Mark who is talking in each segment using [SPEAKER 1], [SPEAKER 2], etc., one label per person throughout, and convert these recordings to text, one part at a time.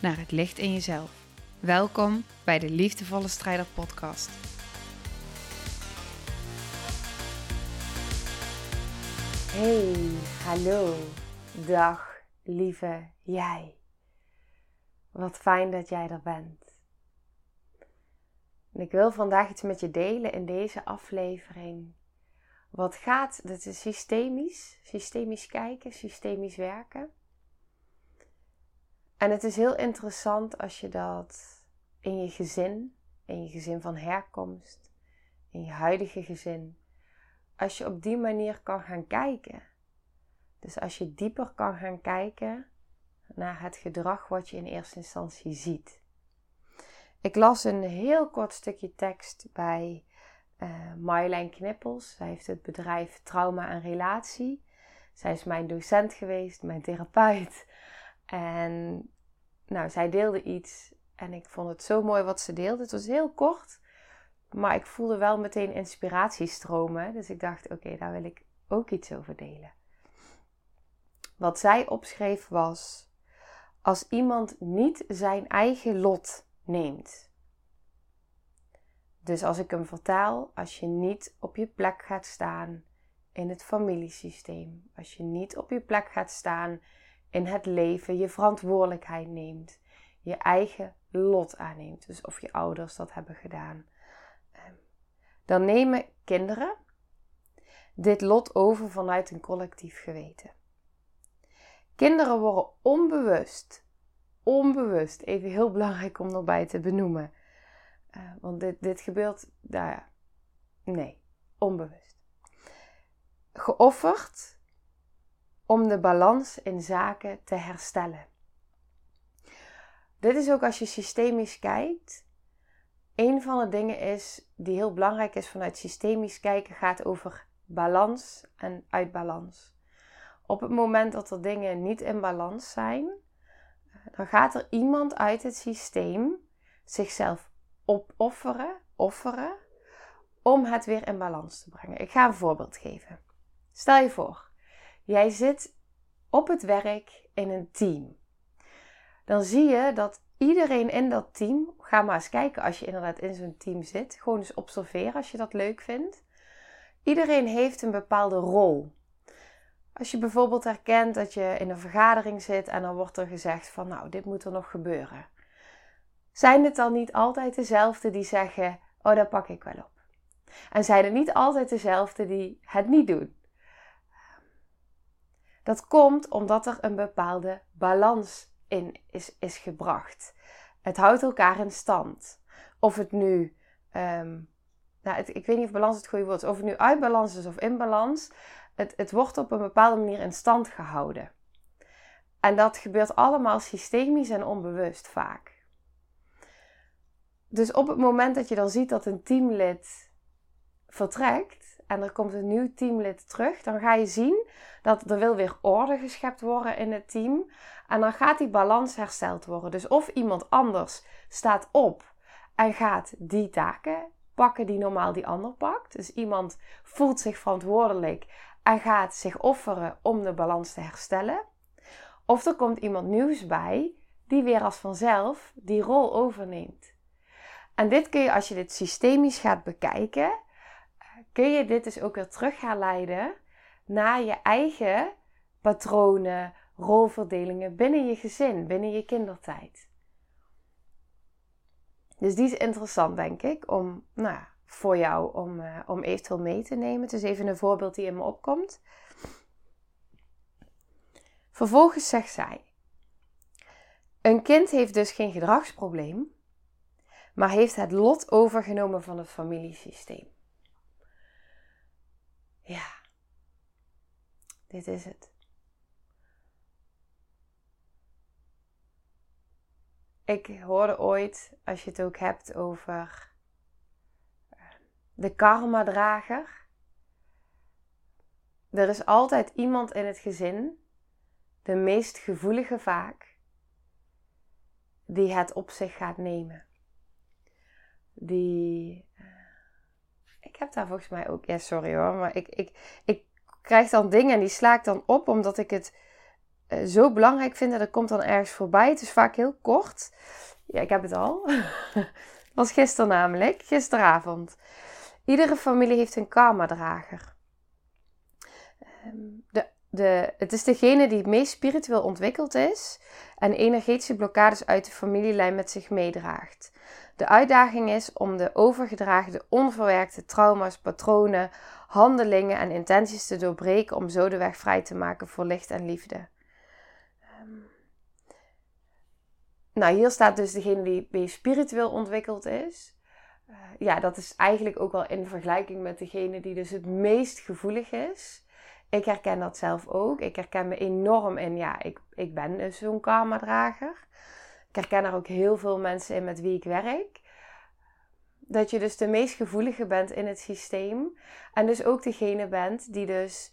[SPEAKER 1] naar het licht in jezelf. Welkom bij de Liefdevolle Strijder Podcast.
[SPEAKER 2] Hey, hallo, dag, lieve jij. Wat fijn dat jij er bent. En ik wil vandaag iets met je delen in deze aflevering. Wat gaat, dat is systemisch, systemisch kijken, systemisch werken. En het is heel interessant als je dat in je gezin, in je gezin van herkomst, in je huidige gezin, als je op die manier kan gaan kijken. Dus als je dieper kan gaan kijken naar het gedrag wat je in eerste instantie ziet. Ik las een heel kort stukje tekst bij uh, Marjolein Knippels. Zij heeft het bedrijf Trauma en Relatie. Zij is mijn docent geweest, mijn therapeut. En nou, zij deelde iets en ik vond het zo mooi wat ze deelde. Het was heel kort, maar ik voelde wel meteen inspiratie stromen. Dus ik dacht, oké, daar wil ik ook iets over delen. Wat zij opschreef was: als iemand niet zijn eigen lot neemt. Dus als ik hem vertaal, als je niet op je plek gaat staan in het familiesysteem, als je niet op je plek gaat staan in het leven je verantwoordelijkheid neemt, je eigen lot aanneemt. Dus of je ouders dat hebben gedaan. Ehm, dan nemen kinderen dit lot over vanuit een collectief geweten. Kinderen worden onbewust, onbewust, even heel belangrijk om erbij te benoemen. Uh, want dit, dit gebeurt, nou ja, nee, onbewust. Geofferd om de balans in zaken te herstellen. Dit is ook als je systemisch kijkt. Een van de dingen is die heel belangrijk is vanuit systemisch kijken gaat over balans en uitbalans. Op het moment dat er dingen niet in balans zijn, dan gaat er iemand uit het systeem zichzelf opofferen, offeren, om het weer in balans te brengen. Ik ga een voorbeeld geven. Stel je voor, Jij zit op het werk in een team. Dan zie je dat iedereen in dat team, ga maar eens kijken als je inderdaad in zo'n team zit, gewoon eens observeren als je dat leuk vindt. Iedereen heeft een bepaalde rol. Als je bijvoorbeeld herkent dat je in een vergadering zit en dan wordt er gezegd van nou, dit moet er nog gebeuren. Zijn het dan niet altijd dezelfde die zeggen, oh, dat pak ik wel op? En zijn het niet altijd dezelfde die het niet doen? Dat komt omdat er een bepaalde balans in is, is gebracht. Het houdt elkaar in stand. Of het nu, um, nou, ik weet niet of balans het goede woord is, of het nu uit balans is of in balans, het, het wordt op een bepaalde manier in stand gehouden. En dat gebeurt allemaal systemisch en onbewust vaak. Dus op het moment dat je dan ziet dat een teamlid vertrekt, en er komt een nieuw teamlid terug, dan ga je zien dat er wil weer orde geschept worden in het team. En dan gaat die balans hersteld worden. Dus of iemand anders staat op en gaat die taken pakken die normaal die ander pakt. Dus iemand voelt zich verantwoordelijk en gaat zich offeren om de balans te herstellen. Of er komt iemand nieuws bij die weer als vanzelf die rol overneemt. En dit kun je als je dit systemisch gaat bekijken, kun je dit dus ook weer terug gaan leiden naar je eigen patronen, rolverdelingen binnen je gezin, binnen je kindertijd. Dus die is interessant, denk ik, om, nou, voor jou om, uh, om eventueel mee te nemen. Het is even een voorbeeld die in me opkomt. Vervolgens zegt zij: Een kind heeft dus geen gedragsprobleem, maar heeft het lot overgenomen van het familiesysteem. Ja, dit is het. ik hoorde ooit, als je het ook hebt over de karma-drager. Er is altijd iemand in het gezin, de meest gevoelige vaak, die het op zich gaat nemen. Die. Eh, ik heb daar volgens mij ook. Ja, sorry hoor. Maar ik, ik, ik krijg dan dingen en die sla ik dan op omdat ik het uh, zo belangrijk vind. Dat het komt dan ergens voorbij. Het is vaak heel kort. Ja, ik heb het al. dat was gisteren namelijk. Gisteravond. Iedere familie heeft een karma-drager. Ehm, de, de, het is degene die het meest spiritueel ontwikkeld is en energetische blokkades uit de familielijn met zich meedraagt. De uitdaging is om de overgedragen onverwerkte trauma's, patronen, handelingen en intenties te doorbreken om zo de weg vrij te maken voor licht en liefde. Ehm, nou, hier staat dus degene die meest spiritueel ontwikkeld is. Uh, ja, dat is eigenlijk ook wel in vergelijking met degene die dus het meest gevoelig is. Ik herken dat zelf ook. Ik herken me enorm in, ja, ik, ik ben dus zo'n karma-drager. Ik herken er ook heel veel mensen in met wie ik werk. Dat je dus de meest gevoelige bent in het systeem. En dus ook degene bent die dus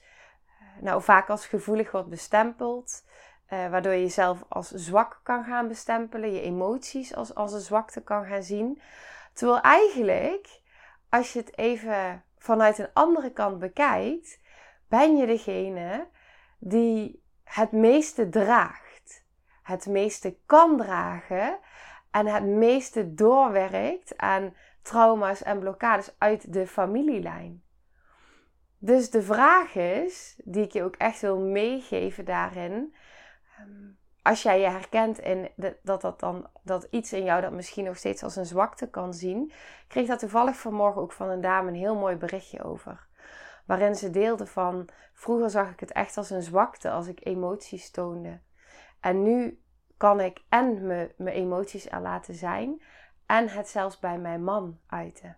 [SPEAKER 2] eh, nou, vaak als gevoelig wordt bestempeld. Uh, waardoor je jezelf als zwak kan gaan bestempelen. Je emoties als, als een zwakte kan gaan zien. Terwijl eigenlijk, als je het even vanuit een andere kant bekijkt, ben je degene die het meeste draagt, het meeste kan dragen en het meeste doorwerkt aan trauma's en blokkades uit de familielijn. Dus de vraag is, die ik je ook echt wil meegeven daarin, ehm, als jij je herkent in dat, dat, dan, dat iets in jou dat misschien nog steeds als een zwakte kan zien. Kreeg daar toevallig vanmorgen ook van een dame een heel mooi berichtje over. Waarin ze deelde van, vroeger zag ik het echt als een zwakte als ik emoties toonde. En nu kan ik en me, mijn emoties er laten zijn en het zelfs bij mijn man uiten.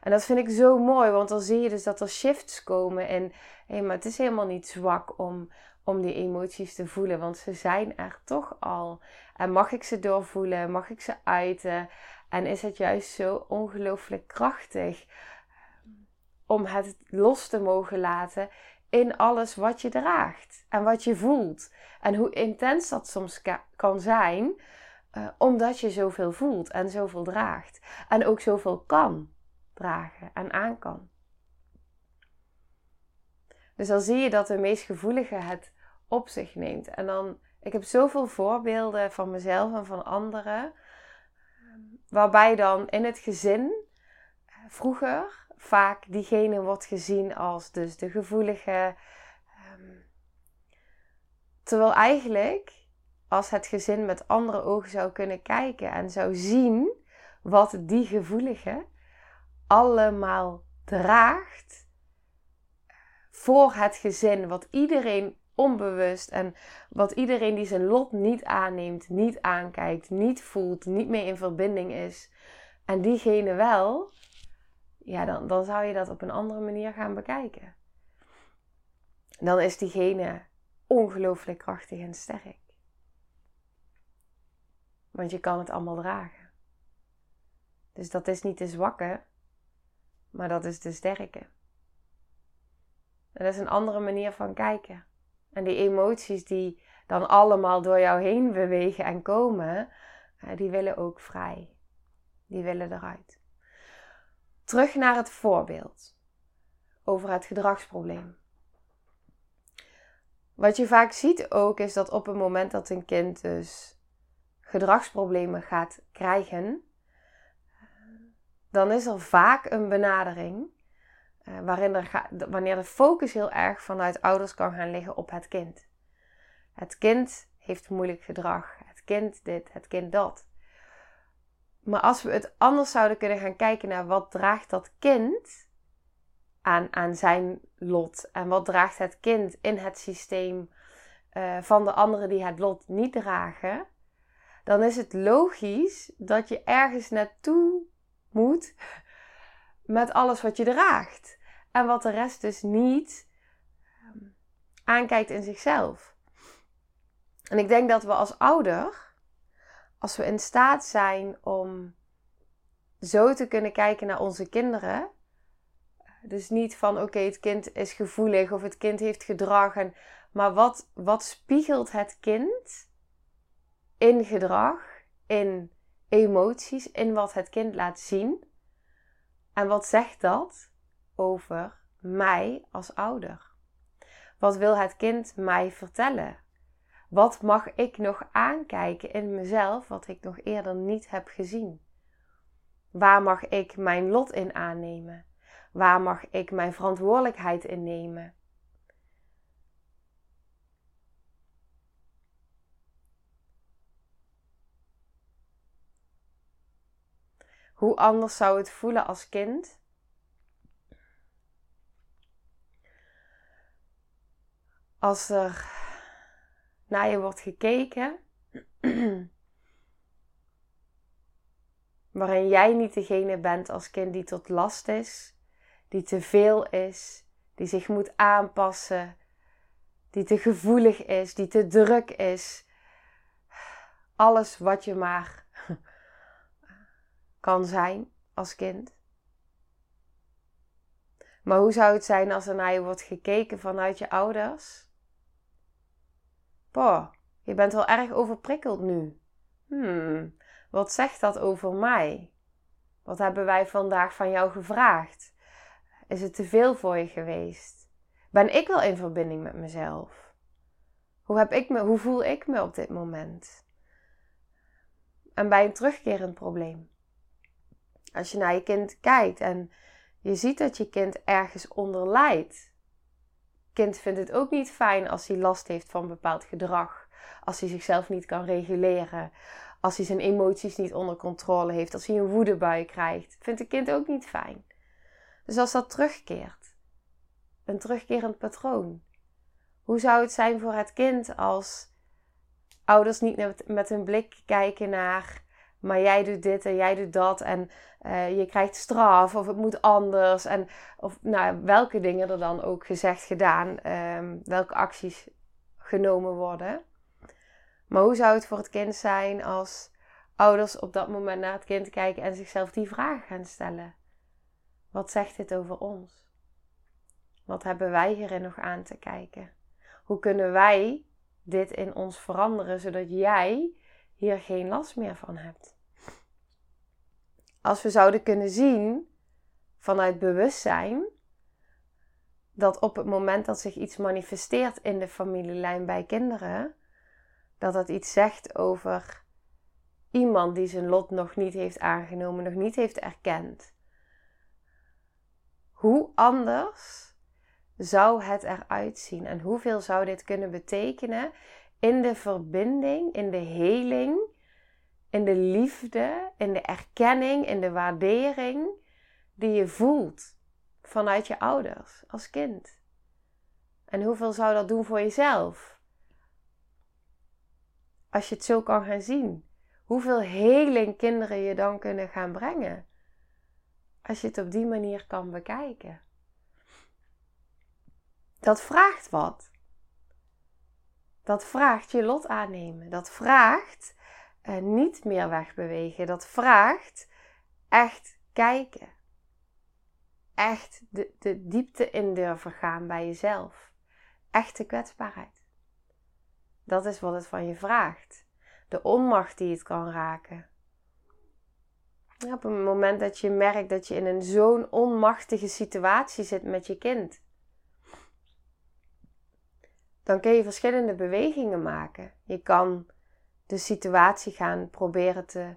[SPEAKER 2] En dat vind ik zo mooi, want dan zie je dus dat er shifts komen en hé, maar het is helemaal niet zwak om, om die emoties te voelen, want ze zijn er toch al. En mag ik ze doorvoelen? Mag ik ze uiten? En is het juist zo ongelooflijk krachtig om het los te mogen laten in alles wat je draagt en wat je voelt. En hoe intens dat soms kan zijn, uh, omdat je zoveel voelt en zoveel draagt. En ook zoveel kan dragen en aan kan. Dus dan zie je dat de meest gevoelige het op zich neemt. En dan, ik heb zoveel voorbeelden van mezelf en van anderen, waarbij dan in het gezin eh, vroeger vaak diegene wordt gezien als dus de gevoelige. Ehm, terwijl eigenlijk, als het gezin met andere ogen zou kunnen kijken en zou zien wat die gevoelige allemaal draagt voor het gezin, wat iedereen onbewust en wat iedereen die zijn lot niet aanneemt, niet aankijkt, niet voelt, niet meer in verbinding is en diegene wel, ja, dan, dan zou je dat op een andere manier gaan bekijken. Dan is diegene ongelooflijk krachtig en sterk. Want je kan het allemaal dragen. Dus dat is niet de zwakke, maar dat is de sterke. Dat is een andere manier van kijken. En die emoties die dan allemaal door jou heen bewegen en komen, die willen ook vrij. Die willen eruit. Terug naar het voorbeeld over het gedragsprobleem. Wat je vaak ziet ook is dat op het moment dat een kind dus gedragsproblemen gaat krijgen, dan is er vaak een benadering uh, waarin er wanneer de focus heel erg vanuit ouders kan gaan liggen op het kind. Het kind heeft moeilijk gedrag, het kind dit, het kind dat. Maar als we het anders zouden kunnen gaan kijken naar wat draagt dat kind aan, aan zijn lot en wat draagt het kind in het systeem uh, van de anderen die het lot niet dragen, dan is het logisch dat je ergens naartoe moet met alles wat je draagt. En wat de rest dus niet ehm, aankijkt in zichzelf. En ik denk dat we als ouder als we in staat zijn om zo te kunnen kijken naar onze kinderen. Dus niet van oké, het kind is gevoelig of het kind heeft gedrag. En, maar wat, wat spiegelt het kind in gedrag, in emoties, in wat het kind laat zien? En wat zegt dat over mij als ouder? Wat wil het kind mij vertellen? Wat mag ik nog aankijken in mezelf wat ik nog eerder niet heb gezien? Waar mag ik mijn lot in aannemen? Waar mag ik mijn verantwoordelijkheid in nemen? Hoe anders zou het voelen als kind? Als er naar je wordt gekeken, waarin jij niet degene bent als kind die tot last is, die te veel is, die zich moet aanpassen, die te gevoelig is, die te druk is. Alles wat je maar kan zijn als kind. Maar hoe zou het zijn als er naar je wordt gekeken vanuit je ouders? Boah, je bent wel erg overprikkeld nu. Hmm, wat zegt dat over mij? Wat hebben wij vandaag van jou gevraagd? Is het te veel voor je geweest? Ben ik wel in verbinding met mezelf? Hoe, heb ik me, hoe voel ik me op dit moment? En bij een terugkerend probleem. Als je naar je kind kijkt en je ziet dat je kind ergens onder lijdt. Kind vindt het ook niet fijn als hij last heeft van bepaald gedrag. Als hij zichzelf niet kan reguleren. Als hij zijn emoties niet onder controle heeft. Als hij een woedebui krijgt. Vindt het kind ook niet fijn. Dus als dat terugkeert. Een terugkerend patroon. Hoe zou het zijn voor het kind als ouders niet met, met een blik kijken naar maar jij doet dit en jij doet dat en uh, je krijgt straf of het moet anders. En, of nou, welke dingen er dan ook gezegd, gedaan, um, welke acties genomen worden. Maar hoe zou het voor het kind zijn als ouders op dat moment naar het kind kijken en zichzelf die vraag gaan stellen? Wat zegt dit over ons? Wat hebben wij hierin nog aan te kijken? Hoe kunnen wij dit in ons veranderen zodat jij hier geen last meer van hebt. Als we zouden kunnen zien vanuit bewustzijn dat op het moment dat zich iets manifesteert in de familielijn bij kinderen, dat dat iets zegt over iemand die zijn lot nog niet heeft aangenomen, nog niet heeft erkend. Hoe anders zou het eruit zien en hoeveel zou dit kunnen betekenen in de verbinding, in de heling, in de liefde, in de erkenning, in de waardering die je voelt vanuit je ouders als kind. En hoeveel zou dat doen voor jezelf? Als je het zo kan gaan zien. Hoeveel heling kinderen je dan kunnen gaan brengen. Als je het op die manier kan bekijken. Dat vraagt wat dat vraagt je lot aannemen. Dat vraagt uh, niet meer wegbewegen. Dat vraagt echt kijken. Echt de, de diepte in durven gaan bij jezelf. Echte kwetsbaarheid. Dat is wat het van je vraagt. De onmacht die het kan raken. Op het moment dat je merkt dat je in een zo'n onmachtige situatie zit met je kind dan kun je verschillende bewegingen maken. Je kan de situatie gaan proberen te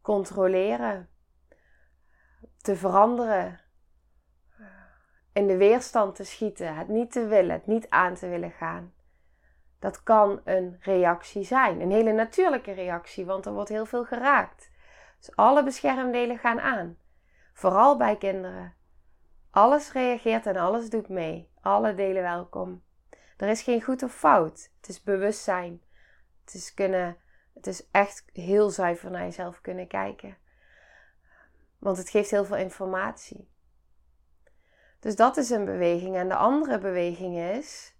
[SPEAKER 2] controleren, te veranderen, in de weerstand te schieten, het niet te willen, het niet aan te willen gaan. Dat kan een reactie zijn, een hele natuurlijke reactie, want er wordt heel veel geraakt. Dus alle beschermdelen gaan aan, vooral bij kinderen. Alles reageert en alles doet mee, alle delen welkom. Er is geen goed of fout. Het is bewustzijn. Het is kunnen, het is echt heel zuiver naar jezelf kunnen kijken. Want het geeft heel veel informatie. Dus dat is een beweging. En de andere beweging is: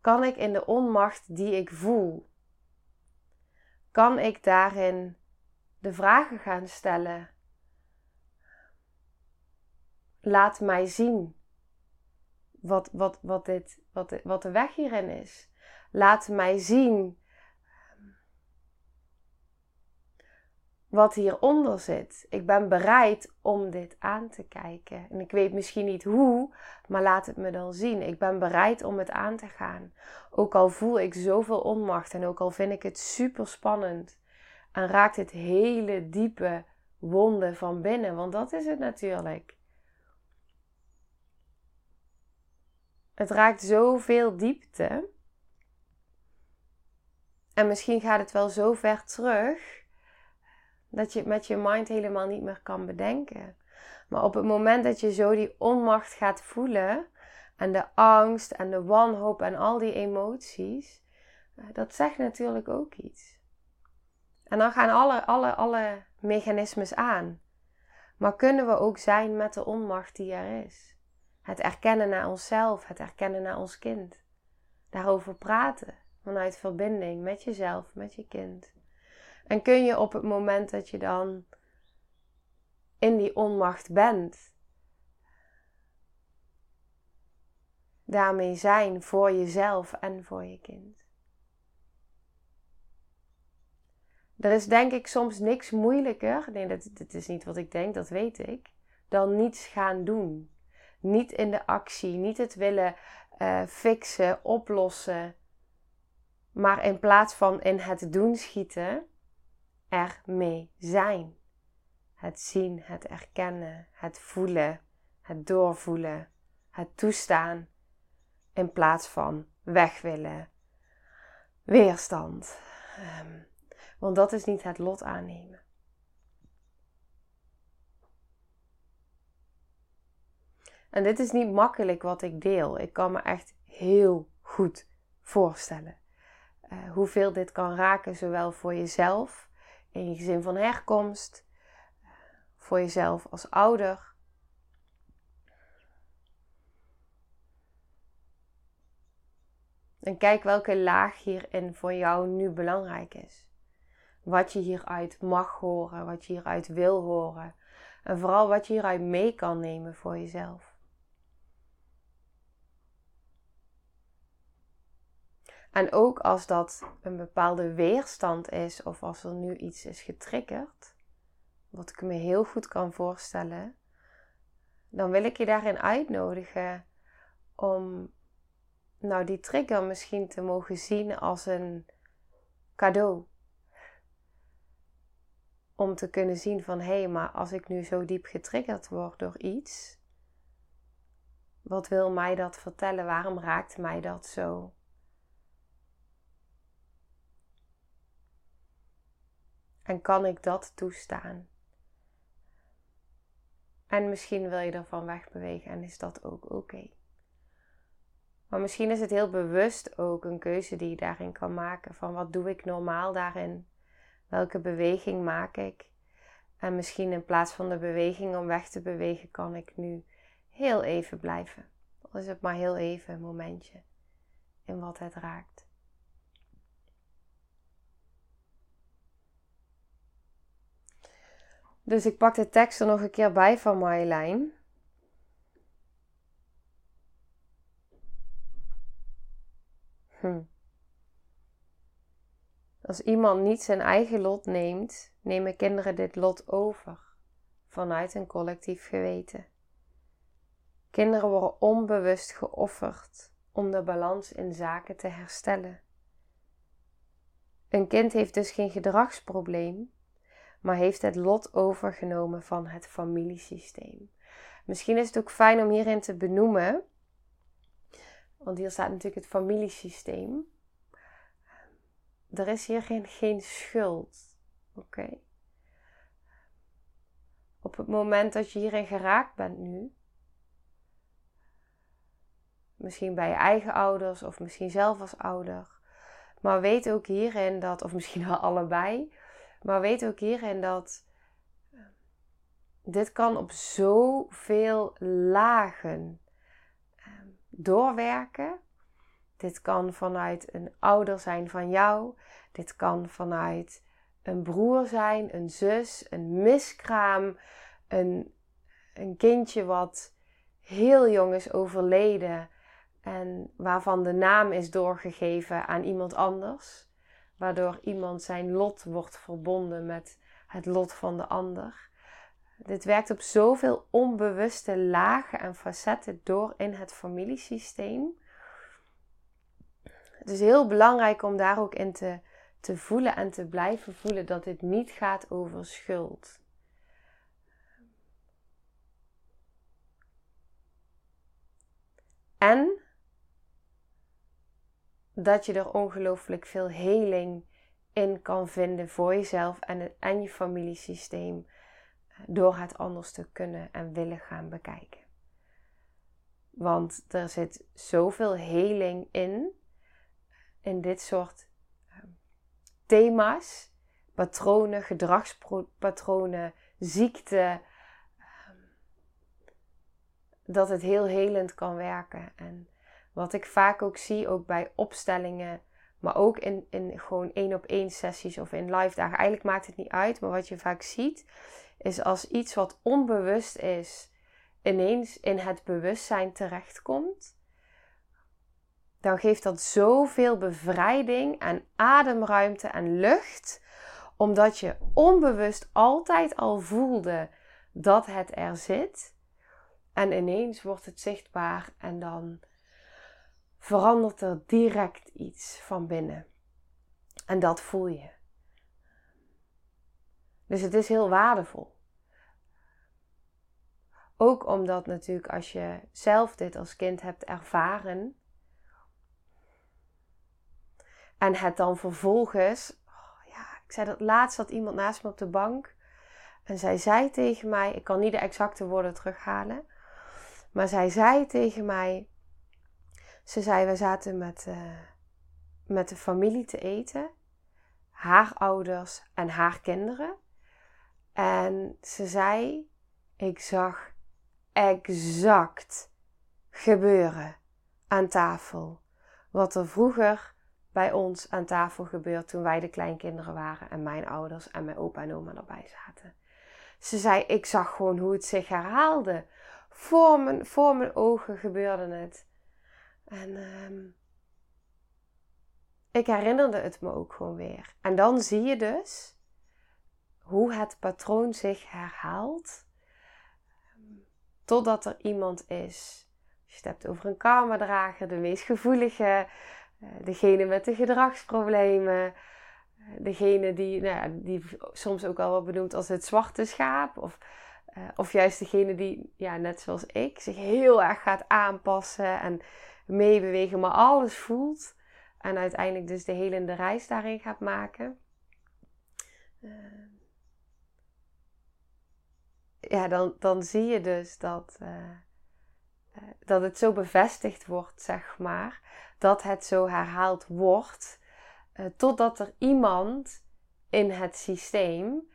[SPEAKER 2] kan ik in de onmacht die ik voel, kan ik daarin de vragen gaan stellen. Laat mij zien wat, wat, wat, dit, wat, wat de weg hierin is. Laat mij zien wat hieronder zit. Ik ben bereid om dit aan te kijken. En ik weet misschien niet hoe, maar laat het me dan zien. Ik ben bereid om het aan te gaan. Ook al voel ik zoveel onmacht en ook al vind ik het super spannend en raakt het hele diepe wonden van binnen, want dat is het natuurlijk. Het raakt zoveel diepte. En misschien gaat het wel zo ver terug dat je het met je mind helemaal niet meer kan bedenken. Maar op het moment dat je zo die onmacht gaat voelen en de angst en de wanhoop en al die emoties, eh, dat zegt natuurlijk ook iets. En dan gaan alle, alle, alle mechanismes aan. Maar kunnen we ook zijn met de onmacht die er is? Het erkennen naar onszelf, het erkennen naar ons kind. Daarover praten vanuit verbinding met jezelf, met je kind. En kun je op het moment dat je dan in die onmacht bent, daarmee zijn voor jezelf en voor je kind. Er is denk ik soms niks moeilijker, nee, dat, dat is niet wat ik denk, dat weet ik, dan niets gaan doen. Niet in de actie, niet het willen uh, fixen, oplossen, maar in plaats van in het doen schieten, ermee zijn. Het zien, het erkennen, het voelen, het doorvoelen, het toestaan, in plaats van weg willen, weerstand. Um, want dat is niet het lot aannemen. En dit is niet makkelijk wat ik deel. Ik kan me echt heel goed voorstellen uh, hoeveel dit kan raken, zowel voor jezelf, in je gezin van herkomst, voor jezelf als ouder. En kijk welke laag hierin voor jou nu belangrijk is wat je hieruit mag horen, wat je hieruit wil horen. En vooral wat je hieruit mee kan nemen voor jezelf. En ook als dat een bepaalde weerstand is of als er nu iets is getriggerd, wat ik me heel goed kan voorstellen, dan wil ik je daarin uitnodigen om nou die trigger misschien te mogen zien als een cadeau om te kunnen zien van hé, hey, maar als ik nu zo diep getriggerd word door iets, wat wil mij dat vertellen? Waarom raakt mij dat zo? En kan ik dat toestaan? En misschien wil je ervan wegbewegen en is dat ook oké. Maar misschien is het heel bewust ook een keuze die je daarin kan maken. Van wat doe ik normaal daarin? Welke beweging maak ik? En misschien in plaats van de beweging om weg te bewegen, kan ik nu heel even blijven. Al is het maar heel even een momentje in wat het raakt. Dus ik pak de tekst er nog een keer bij van Marjolein. Hm. Als iemand niet zijn eigen lot neemt, nemen kinderen dit lot over vanuit een collectief geweten. Kinderen worden onbewust geofferd om de balans in zaken te herstellen. Een kind heeft dus geen gedragsprobleem, maar heeft het lot overgenomen van het familiesysteem. Misschien is het ook fijn om hierin te benoemen, want hier staat natuurlijk het familiesysteem er is hier geen, geen schuld. Oké. Op het moment dat je hierin geraakt bent nu, misschien bij je eigen ouders of misschien zelf als ouder, maar weet ook hierin dat, of misschien wel allebei, maar weet ook hierin dat eh, dit kan op zoveel lagen ehm, doorwerken dit kan vanuit een ouder zijn van jou. Dit kan vanuit een broer zijn, een zus, een miskraam, een, een kindje wat heel jong is overleden en waarvan de naam is doorgegeven aan iemand anders, waardoor iemand zijn lot wordt verbonden met het lot van de ander. Dit werkt op zoveel onbewuste lagen en facetten door in het familiesysteem. Het is heel belangrijk om daar ook in te, te voelen en te blijven voelen dat dit niet gaat over schuld. En dat je er ongelooflijk veel heling in kan vinden voor jezelf en, het, en je familiesysteem door het anders te kunnen en willen gaan bekijken. Want er zit zoveel heling in, in dit soort ehm, thema's, patronen, gedragspatronen, ziekte, ehm, dat het heel helend kan werken. En wat ik vaak ook zie, ook bij opstellingen, maar ook in, in gewoon één op één sessies of in live dagen. Eigenlijk maakt het niet uit, maar wat je vaak ziet, is als iets wat onbewust is, ineens in het bewustzijn terechtkomt, dan geeft dat zoveel bevrijding en ademruimte en lucht, omdat je onbewust altijd al voelde dat het er zit. En ineens wordt het zichtbaar en dan verandert er direct iets van binnen. En dat voel je. Dus het is heel waardevol. Ook omdat natuurlijk als je zelf dit als kind hebt ervaren en het dan vervolgens, oh ja, ik zei dat laatst dat iemand naast me op de bank en zij zei tegen mij, ik kan niet de exacte woorden terughalen, maar zij zei tegen mij, ze zei, we zaten met, uh, met de familie te eten, haar ouders en haar kinderen. En ze zei: Ik zag exact gebeuren aan tafel. Wat er vroeger bij ons aan tafel gebeurde toen wij de kleinkinderen waren en mijn ouders en mijn opa en oma erbij zaten. Ze zei: Ik zag gewoon hoe het zich herhaalde. Voor mijn, voor mijn ogen gebeurde het. En ehm, ik herinnerde het me ook gewoon weer. En dan zie je dus hoe het patroon zich herhaalt. Totdat er iemand is. Je hebt over een karma-drager, de meest gevoelige, uh, degene met de gedragsproblemen, uh, degene die, nou ja, die soms ook al wel benoemd als het zwarte schaap. Of, uh, of juist degene die, ja, net zoals ik, zich heel erg gaat aanpassen en meebewegen, maar alles voelt. En uiteindelijk dus de helende reis daarin gaat maken ja, dan, dan zie je dus dat, uh, dat het zo bevestigd wordt, zeg maar. Dat het zo herhaald wordt. Totdat er iemand in het systeem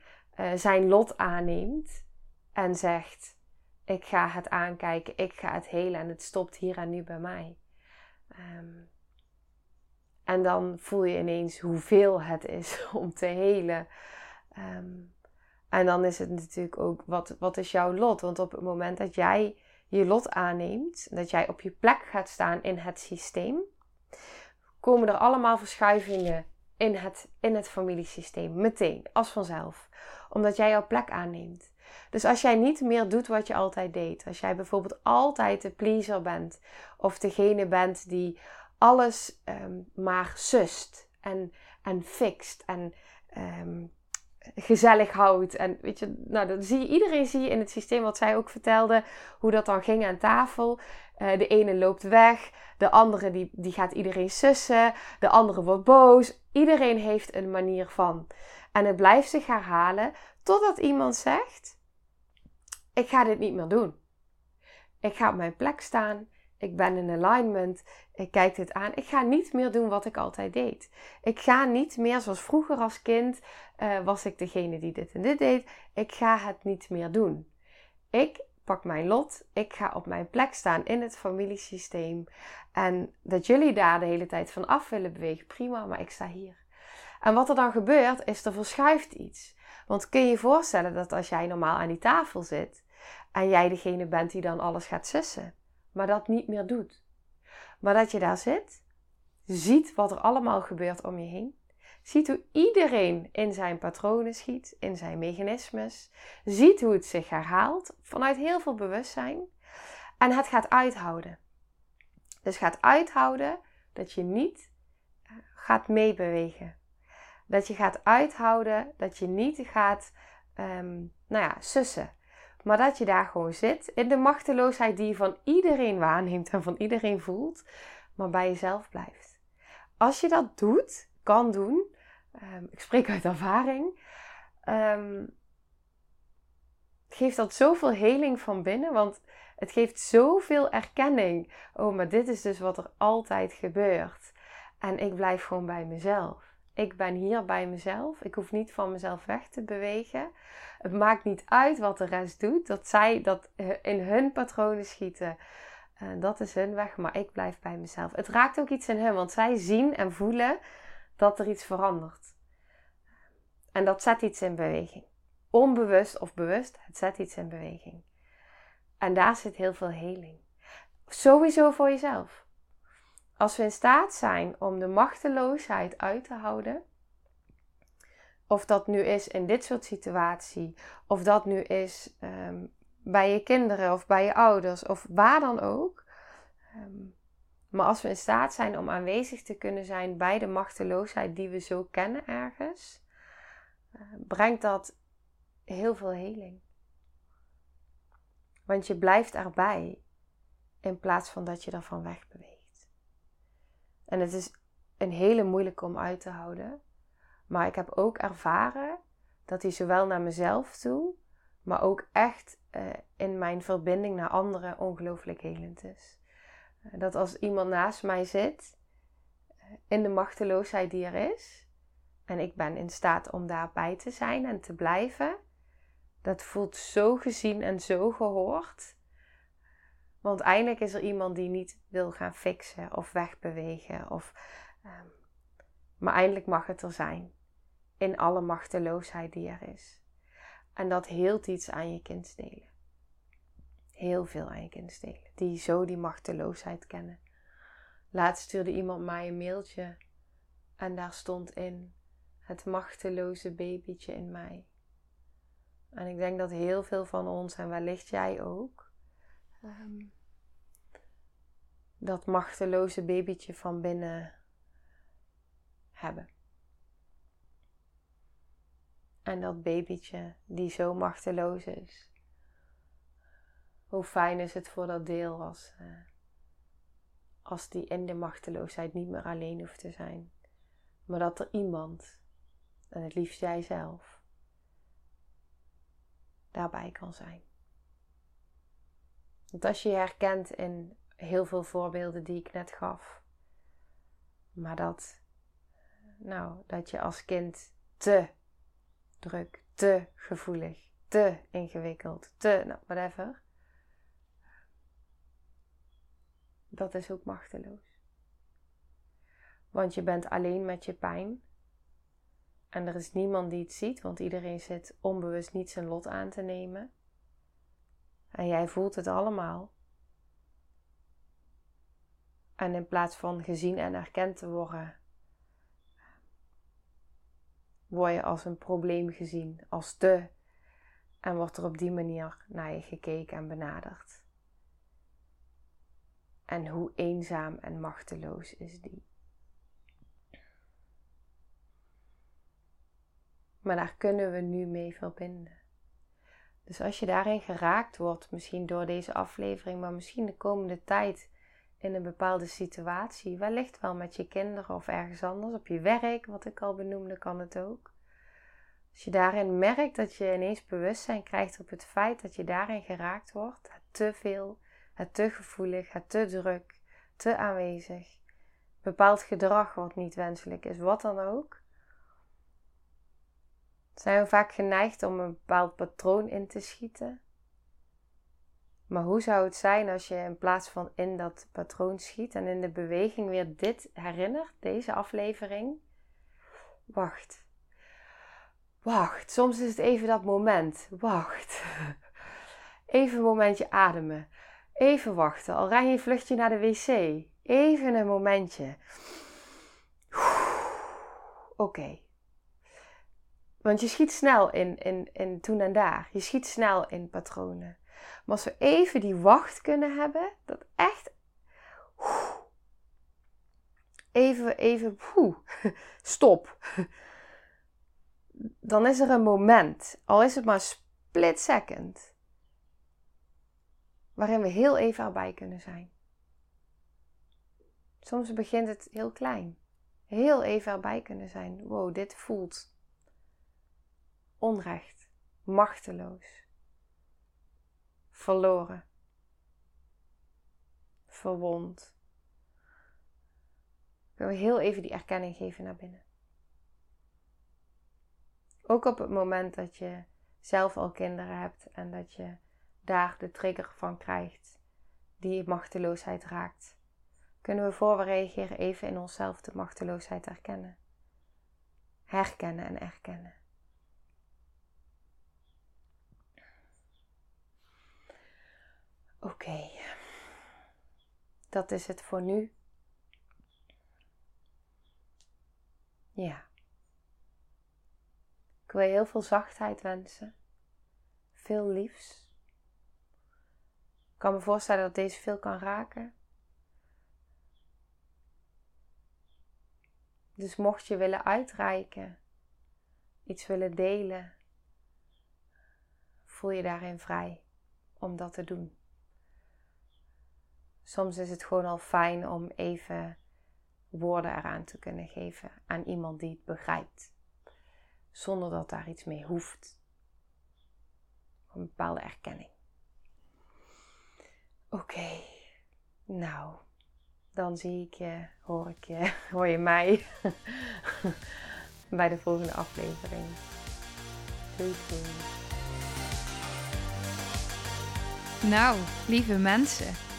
[SPEAKER 2] zijn lot aanneemt en zegt: Ik ga het aankijken, ik ga het helen en het stopt hier en nu bij mij. Um, en dan voel je ineens hoeveel het is om te helen. Um, en dan is het natuurlijk ook, wat, wat is jouw lot? Want op het moment dat jij je lot aanneemt, dat jij op je plek gaat staan in het systeem, komen er allemaal verschuivingen in het, in het familiesysteem. Meteen, als vanzelf. Omdat jij jouw plek aanneemt. Dus als jij niet meer doet wat je altijd deed, als jij bijvoorbeeld altijd de pleaser bent, of degene bent die alles um, maar sust en, en fixt en um, gezellig houdt. En weet je, nou, dat zie je, iedereen zie je in het systeem wat zij ook vertelde, hoe dat dan ging aan tafel. Uh, de ene loopt weg, de andere die, die gaat iedereen sussen, de andere wordt boos. Iedereen heeft een manier van. En het blijft zich herhalen totdat iemand zegt: Ik ga dit niet meer doen. Ik ga op mijn plek staan. Ik ben in alignment. Ik kijk dit aan. Ik ga niet meer doen wat ik altijd deed. Ik ga niet meer zoals vroeger als kind uh, was ik degene die dit en dit deed. Ik ga het niet meer doen. Ik pak mijn lot. Ik ga op mijn plek staan in het familiesysteem. En dat jullie daar de hele tijd van af willen bewegen, prima, maar ik sta hier. En wat er dan gebeurt, is er verschuift iets. Want kun je je voorstellen dat als jij normaal aan die tafel zit en jij degene bent die dan alles gaat sussen, maar dat niet meer doet. Maar dat je daar zit, ziet wat er allemaal gebeurt om je heen. Ziet hoe iedereen in zijn patronen schiet, in zijn mechanismes. Ziet hoe het zich herhaalt vanuit heel veel bewustzijn. En het gaat uithouden. Dus gaat uithouden dat je niet eh, gaat meebewegen. Dat je gaat uithouden dat je niet gaat, um, nou ja, sussen. Maar dat je daar gewoon zit in de machteloosheid die je van iedereen waarneemt en van iedereen voelt, maar bij jezelf blijft. Als je dat doet, kan doen, um, ik spreek uit ervaring, um, geeft dat zoveel heling van binnen, want het geeft zoveel erkenning. Oh, maar dit is dus wat er altijd gebeurt. En ik blijf gewoon bij mezelf. Ik ben hier bij mezelf. Ik hoef niet van mezelf weg te bewegen. Het maakt niet uit wat de rest doet. Dat zij dat eh, in hun patronen schieten. Uh, dat is hun weg, maar ik blijf bij mezelf. Het raakt ook iets in hun, want zij zien en voelen dat er iets verandert. En dat zet iets in beweging. Onbewust of bewust, het zet iets in beweging. En daar zit heel veel heling. Sowieso voor jezelf. Als we in staat zijn om de machteloosheid uit te houden, of dat nu is in dit soort situatie, of dat nu is um, bij je kinderen of bij je ouders of waar dan ook. Um, maar als we in staat zijn om aanwezig te kunnen zijn bij de machteloosheid die we zo kennen ergens, uh, brengt dat heel veel heling. Want je blijft erbij in plaats van dat je ervan wegbeweegt. En het is een hele moeilijke om uit te houden. Maar ik heb ook ervaren dat hij zowel naar mezelf toe, maar ook echt uh, in mijn verbinding naar anderen ongelooflijk helend is. Uh, dat als iemand naast mij zit, uh, in de machteloosheid die er is, en ik ben in staat om daarbij te zijn en te blijven, dat voelt zo gezien en zo gehoord. Want eindelijk is er iemand die niet wil gaan fixen of wegbewegen. Of, um, maar eindelijk mag het er zijn. In alle machteloosheid die er is. En dat heelt iets aan je kindsdelen. Heel veel aan je kindsdelen. Die zo die machteloosheid kennen. Laatst stuurde iemand mij een mailtje. En daar stond in het machteloze babytje in mij. En ik denk dat heel veel van ons, en wellicht jij ook, um, dat machteloze babytje van binnen hebben. En dat babytje die zo machteloos is. Hoe fijn is het voor dat deel als, uh, als die in de machteloosheid niet meer alleen hoeft te zijn. Maar dat er iemand, en het liefst jijzelf, daarbij kan zijn. Want als je je herkent in heel veel voorbeelden die ik net gaf. Maar dat, nou, dat je als kind te druk, te gevoelig, te ingewikkeld, te, nou, whatever. Dat is ook machteloos. Want je bent alleen met je pijn. En er is niemand die het ziet, want iedereen zit onbewust niet zijn lot aan te nemen. En jij voelt het allemaal. En in plaats van gezien en erkend te worden, word je als een probleem gezien, als te. En wordt er op die manier naar je gekeken en benaderd. En hoe eenzaam en machteloos is die. Maar daar kunnen we nu mee verbinden. Dus als je daarin geraakt wordt, misschien door deze aflevering, maar misschien de komende tijd in een bepaalde situatie, wellicht wel met je kinderen of ergens anders, op je werk, wat ik al benoemde, kan het ook. Als je daarin merkt dat je ineens bewustzijn krijgt op het feit dat je daarin geraakt wordt, het te veel, het te gevoelig, het te druk, te aanwezig, bepaald gedrag wat niet wenselijk is, wat dan ook, zijn we vaak geneigd om een bepaald patroon in te schieten maar hoe zou het zijn als je in plaats van in dat patroon schiet en in de beweging weer dit herinnert, deze aflevering? Wacht. Wacht. Soms is het even dat moment. Wacht. Even een momentje ademen. Even wachten. Al rij je een vluchtje naar de wc. Even een momentje. Oké. Want je schiet snel in, in, in toen en daar. Je schiet snel in patronen. Maar als we even die wacht kunnen hebben, dat echt. Even, even, stop. Dan is er een moment, al is het maar split second, waarin we heel even erbij kunnen zijn. Soms begint het heel klein. Heel even erbij kunnen zijn. Wow, dit voelt onrecht, machteloos, verloren, verwond. Ik wil heel even die erkenning geven naar binnen. Ook op het moment dat je zelf al kinderen hebt en dat je daar de trigger van krijgt die machteloosheid raakt, kunnen we voor we reageren even in onszelf de machteloosheid herkennen. Herkennen en erkennen. Oké, dat is het voor nu. Ja. Ik wil je heel veel zachtheid wensen. Veel liefs. Ik kan me voorstellen dat deze veel kan raken. Dus mocht je willen uitreiken, iets willen delen, voel je daarin vrij om dat te doen. Soms is het gewoon al fijn om even woorden eraan te kunnen geven aan iemand die het begrijpt, zonder dat daar iets mee hoeft. Een bepaalde erkenning. Oké, nou, dan zie ik je, hoor ik je, hoor je mij bij de volgende aflevering. Doei doei.
[SPEAKER 1] Nou, lieve mensen,